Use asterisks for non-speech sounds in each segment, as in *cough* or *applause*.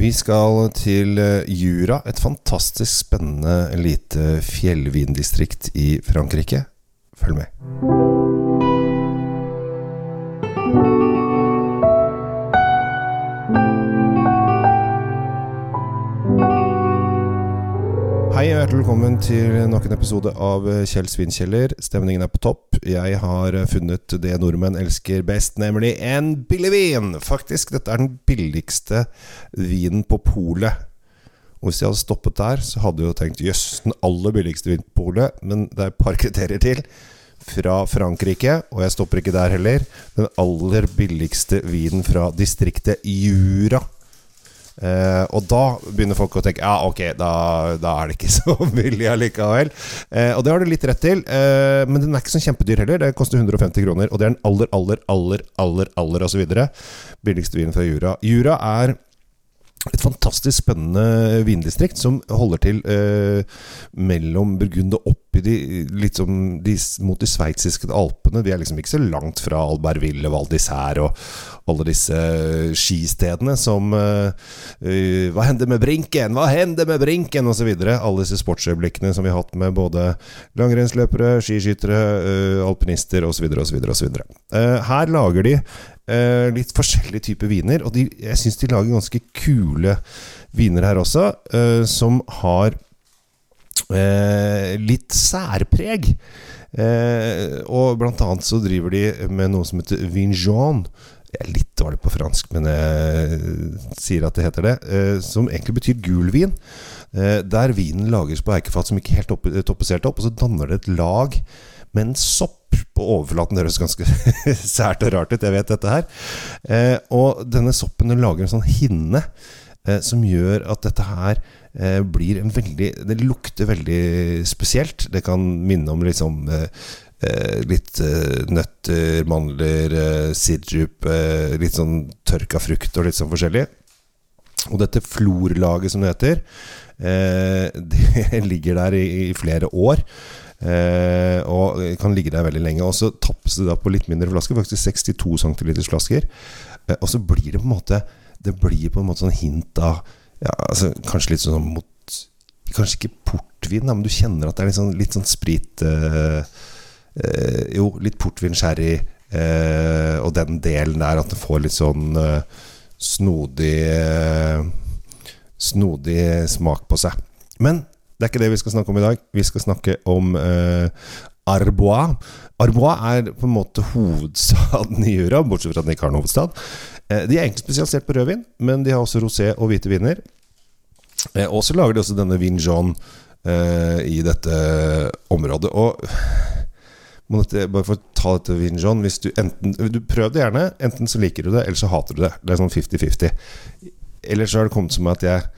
Vi skal til eh, Jura, et fantastisk spennende lite fjellvindistrikt i Frankrike. Følg med. Hei og hjertelig velkommen til nok en episode av Kjell Svinkjeller. Stemningen er på topp. Jeg har funnet det nordmenn elsker best, nemlig en billig vin. Faktisk, dette er den billigste vinen på polet. Og hvis jeg hadde stoppet der, så hadde jeg jo tenkt jøss, den aller billigste vinen på polet. Men det er et par *laughs* kriterier til. Fra Frankrike, og jeg stopper ikke der heller. Den aller billigste vinen fra distriktet Jura. Eh, og da begynner folk å tenke Ja, ok, da, da er det ikke *laughs* så billig allikevel. Eh, og det har du litt rett til, eh, men den er ikke så kjempedyr heller. Det koster 150 kroner, og det er den aller, aller, aller, aller, aller osv. billigste vinen fra Jura. Jura er et fantastisk spennende vindistrikt som holder til eh, mellom Burgund og opp i de, litt som de, mot de sveitsiske alpene. Vi er liksom ikke så langt fra Albertville, Val d'Isère og alle disse eh, skistedene som eh, eh, Hva hender med Brinken? Hva hender med Brinken? Og så videre. Alle disse sportsøyeblikkene som vi har hatt med både langrennsløpere, skiskyttere, eh, alpinister osv. osv. osv. Her lager de eh, litt forskjellige typer viner, og de, jeg syns de lager ganske kule viner her også, eh, som har eh, litt særpreg. Og blant annet så driver de med noe som heter Vinjon. Jeg er litt dårlig på fransk, men jeg sier at det heter det. Som egentlig betyr gul vin. Der vinen lages på eikefat som ikke helt toppes toppesert opp, og så danner det et lag med en sopp på overflaten. Det høres ganske *laughs* sært og rart ut, jeg vet dette her. Eh, og denne soppen den lager en sånn hinne eh, som gjør at dette her eh, blir en veldig Det lukter veldig spesielt. Det kan minne om liksom litt nøtter, mandler, sirup, litt sånn tørka frukt og litt sånn forskjellig. Og dette florlaget, som det heter, *laughs* det ligger der i, i flere år. Eh, og kan ligge der veldig lenge. Og så tappes det da på litt mindre flasker, faktisk 62 cm flasker. Eh, og så blir det på en måte Det blir på en måte sånn hint av ja, altså, Kanskje litt sånn mot Kanskje ikke portvin, da, men du kjenner at det er litt sånn, litt sånn sprit eh, eh Jo, litt portvin, sherry eh, og den delen der, at det får litt sånn eh, snodig Snodig smak på seg. Men det er ikke det vi skal snakke om i dag. Vi skal snakke om eh, Arbois. Arbois er på en måte hovedstaden i Jura, bortsett fra at den ikke har noen hovedstad. Eh, de er egentlig spesialisert på rødvin, men de har også rosé og hvite viner. Eh, og så lager de også denne Vin Jean eh, i dette området. Og bare for å ta dette Vin Jean hvis du, enten, du Prøv det gjerne. Enten så liker du det, eller så hater du det. Det er sånn 50-50. Eller så har det kommet som at jeg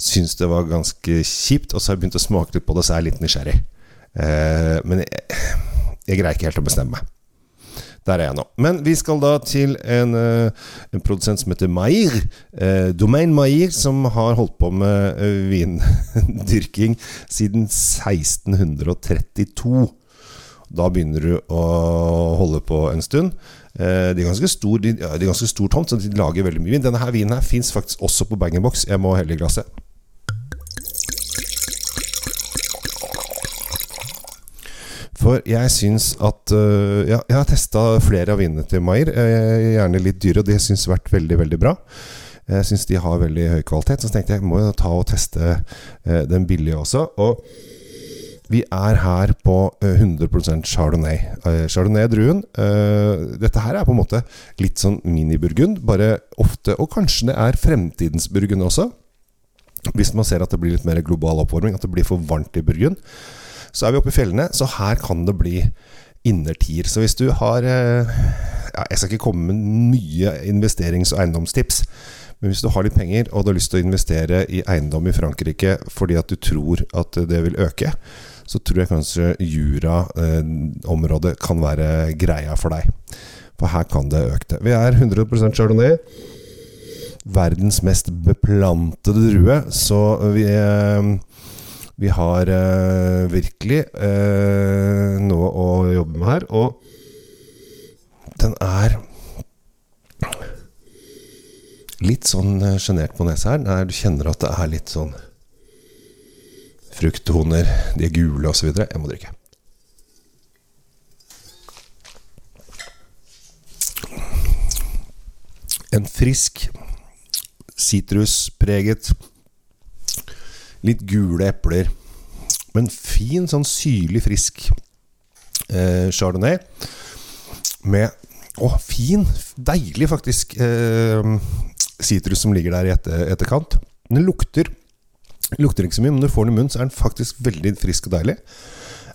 syns det var ganske kjipt, og så har jeg begynt å smake litt på det, så er jeg litt nysgjerrig. Eh, men jeg, jeg, greier ikke helt å bestemme meg. Der er jeg nå. Men vi skal da til en, eh, en produsent som heter Maier. Eh, Domain Maier, som har holdt på med eh, vindyrking siden 1632. Da begynner du å holde på en stund. Eh, de er ganske stor, de, de er ganske stor tomt, så de lager veldig mye vin. Denne her vinen her fins faktisk også på bag-in-box. Jeg må helle i glasset. For jeg syns at uh, ja, Jeg har testa flere av vinene til Maier. Gjerne litt dyre, og det syns vært veldig, veldig bra. Jeg syns de har veldig høy kvalitet. Så tenkte jeg må jo ta og teste uh, den billige også. Og vi er her på 100% chardonnay. Chardonnay er druen. Dette her er på en måte litt sånn mini-burgund, bare ofte Og kanskje det er fremtidens burgund også. Hvis man ser at det blir litt mer global oppvarming, at det blir for varmt i Burgund. Så er vi oppe i fjellene, så her kan det bli innertier. Så hvis du har ja, Jeg skal ikke komme med mye investerings- og eiendomstips. Men hvis du har litt penger og du har lyst til å investere i eiendom i Frankrike fordi at du tror at det vil øke, så tror jeg kanskje Jura-området kan være greia for deg. For her kan det øke. Vi er 100% chardonnay. Verdens mest beplantede drue. Så vi, eh, vi har eh, virkelig eh, noe å jobbe med her. Og den er litt sånn sjenert på nesa her. Du kjenner at det er litt sånn frukttoner. De er gule osv. Jeg må drikke. En frisk, sitruspreget, litt gule epler, men fin, sånn syrlig, frisk eh, chardonnay. Med Å, fin, deilig, faktisk, sitrus eh, som ligger der i etter, etterkant. Den lukter Lukter ikke så mye, men når du får den i munnen, så er den faktisk veldig frisk og deilig.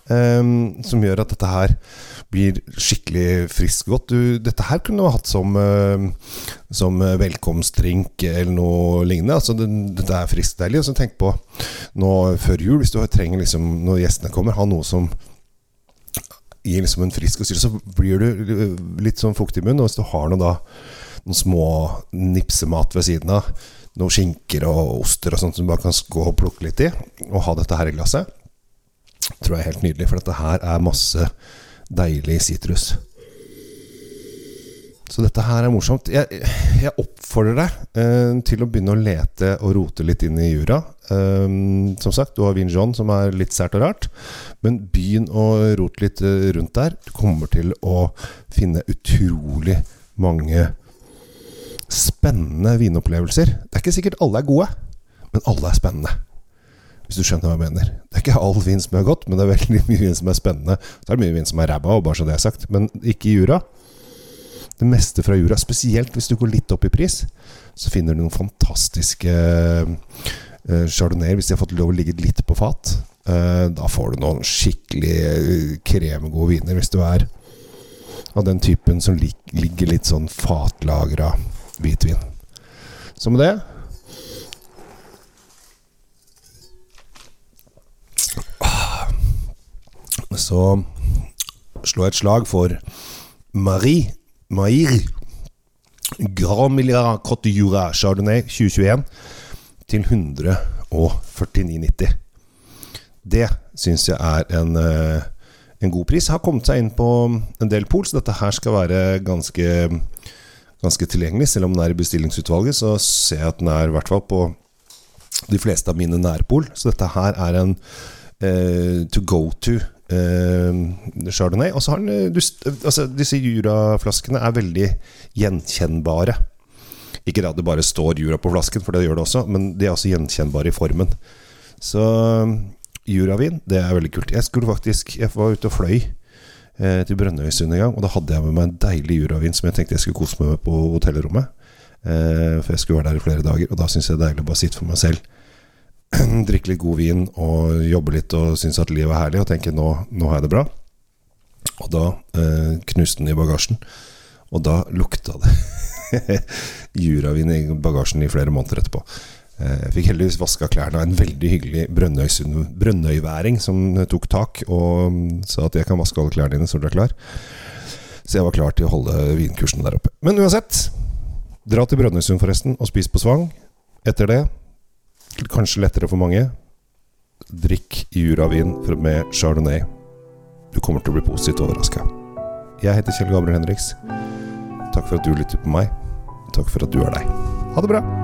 Um, som gjør at dette her blir skikkelig frisk godt. Du, dette her kunne du hatt som, uh, som velkomstdrink eller noe lignende. Altså, det, dette er friskt deilig. Og så tenk på nå før jul, hvis du trenger liksom, når gjestene kommer, ha noe som gir liksom en frisk og syre, så blir du litt sånn fuktig i munnen. Og hvis du har noe da noen små nipsemat ved siden av, noen skinker og oster og sånt som du bare kan gå og plukke litt i, og ha dette her i glasset, tror jeg er helt nydelig. For dette her er masse deilig sitrus. Så dette her er morsomt. Jeg, jeg oppfordrer deg eh, til å begynne å lete og rote litt inn i jura. Eh, som sagt, du har Vin John, som er litt sært og rart. Men begynn å rote litt eh, rundt der. Du kommer til å finne utrolig mange spennende vinopplevelser. Det er ikke sikkert alle er gode, men alle er spennende. Hvis du skjønner hva jeg mener. Det er ikke all vin som er godt, men det er veldig *laughs* mye vin som er spennende. Så er det mye vin som er ræva, bare så det er sagt. Men ikke i jura. Det meste fra jura, spesielt hvis du går litt opp i pris, så finner du noen fantastiske uh, chardonnayer hvis de har fått lov å ligge litt på fat. Uh, da får du noen skikkelig kremgode viner hvis du er av den typen som lig ligger litt sånn fatlagra hvitvin. Så med det Så slår jeg et slag for Marie Mair Grand Milliard Cote Jura Chardonnay 2021 til 149,90. Det syns jeg er en, eh, en god pris. Har kommet seg inn på en del pol, så dette her skal være ganske ganske tilgjengelig. Selv om den er i bestillingsutvalget, så ser jeg at den er i hvert fall på de fleste av mine nærpol. Så dette her er en eh, to go to eh, chardonnay. Og så har den eh, du, altså, Disse Jura-flaskene er veldig gjenkjennbare. Ikke at det bare står Jura på flasken, for det gjør det også, men de er også gjenkjennbare i formen. Så Juravin, det er veldig kult. Jeg skulle faktisk Jeg var ute og fløy eh, til Brønnøysund en gang. Og da hadde jeg med meg en deilig juravin som jeg tenkte jeg skulle kose meg med på hotellrommet. Eh, for jeg skulle være der i flere dager. Og da syns jeg det er deilig å bare sitte for meg selv. *clears throat* Drikke litt god vin og jobbe litt og synes at livet er herlig og tenke nå, nå har jeg det bra. Og da eh, knuste den i bagasjen. Og da lukta det *laughs* juravin i bagasjen i flere måneder etterpå. Eh, jeg fikk heldigvis vaska klærne av en veldig hyggelig brønnøyværing som tok tak og mm, sa at jeg kan vaske alle klærne dine så du er klar. Så jeg var klar til å holde vinkursene der oppe. Men uansett, dra til Brønnøysund forresten og spis på Svang. Etter det, kanskje lettere for mange, drikk juravin med chardonnay. Du kommer til å bli positivt overraska. Jeg heter Kjell Gabriel Henriks. Takk for at du lytter på meg. Takk for at du er deg. Ha det bra.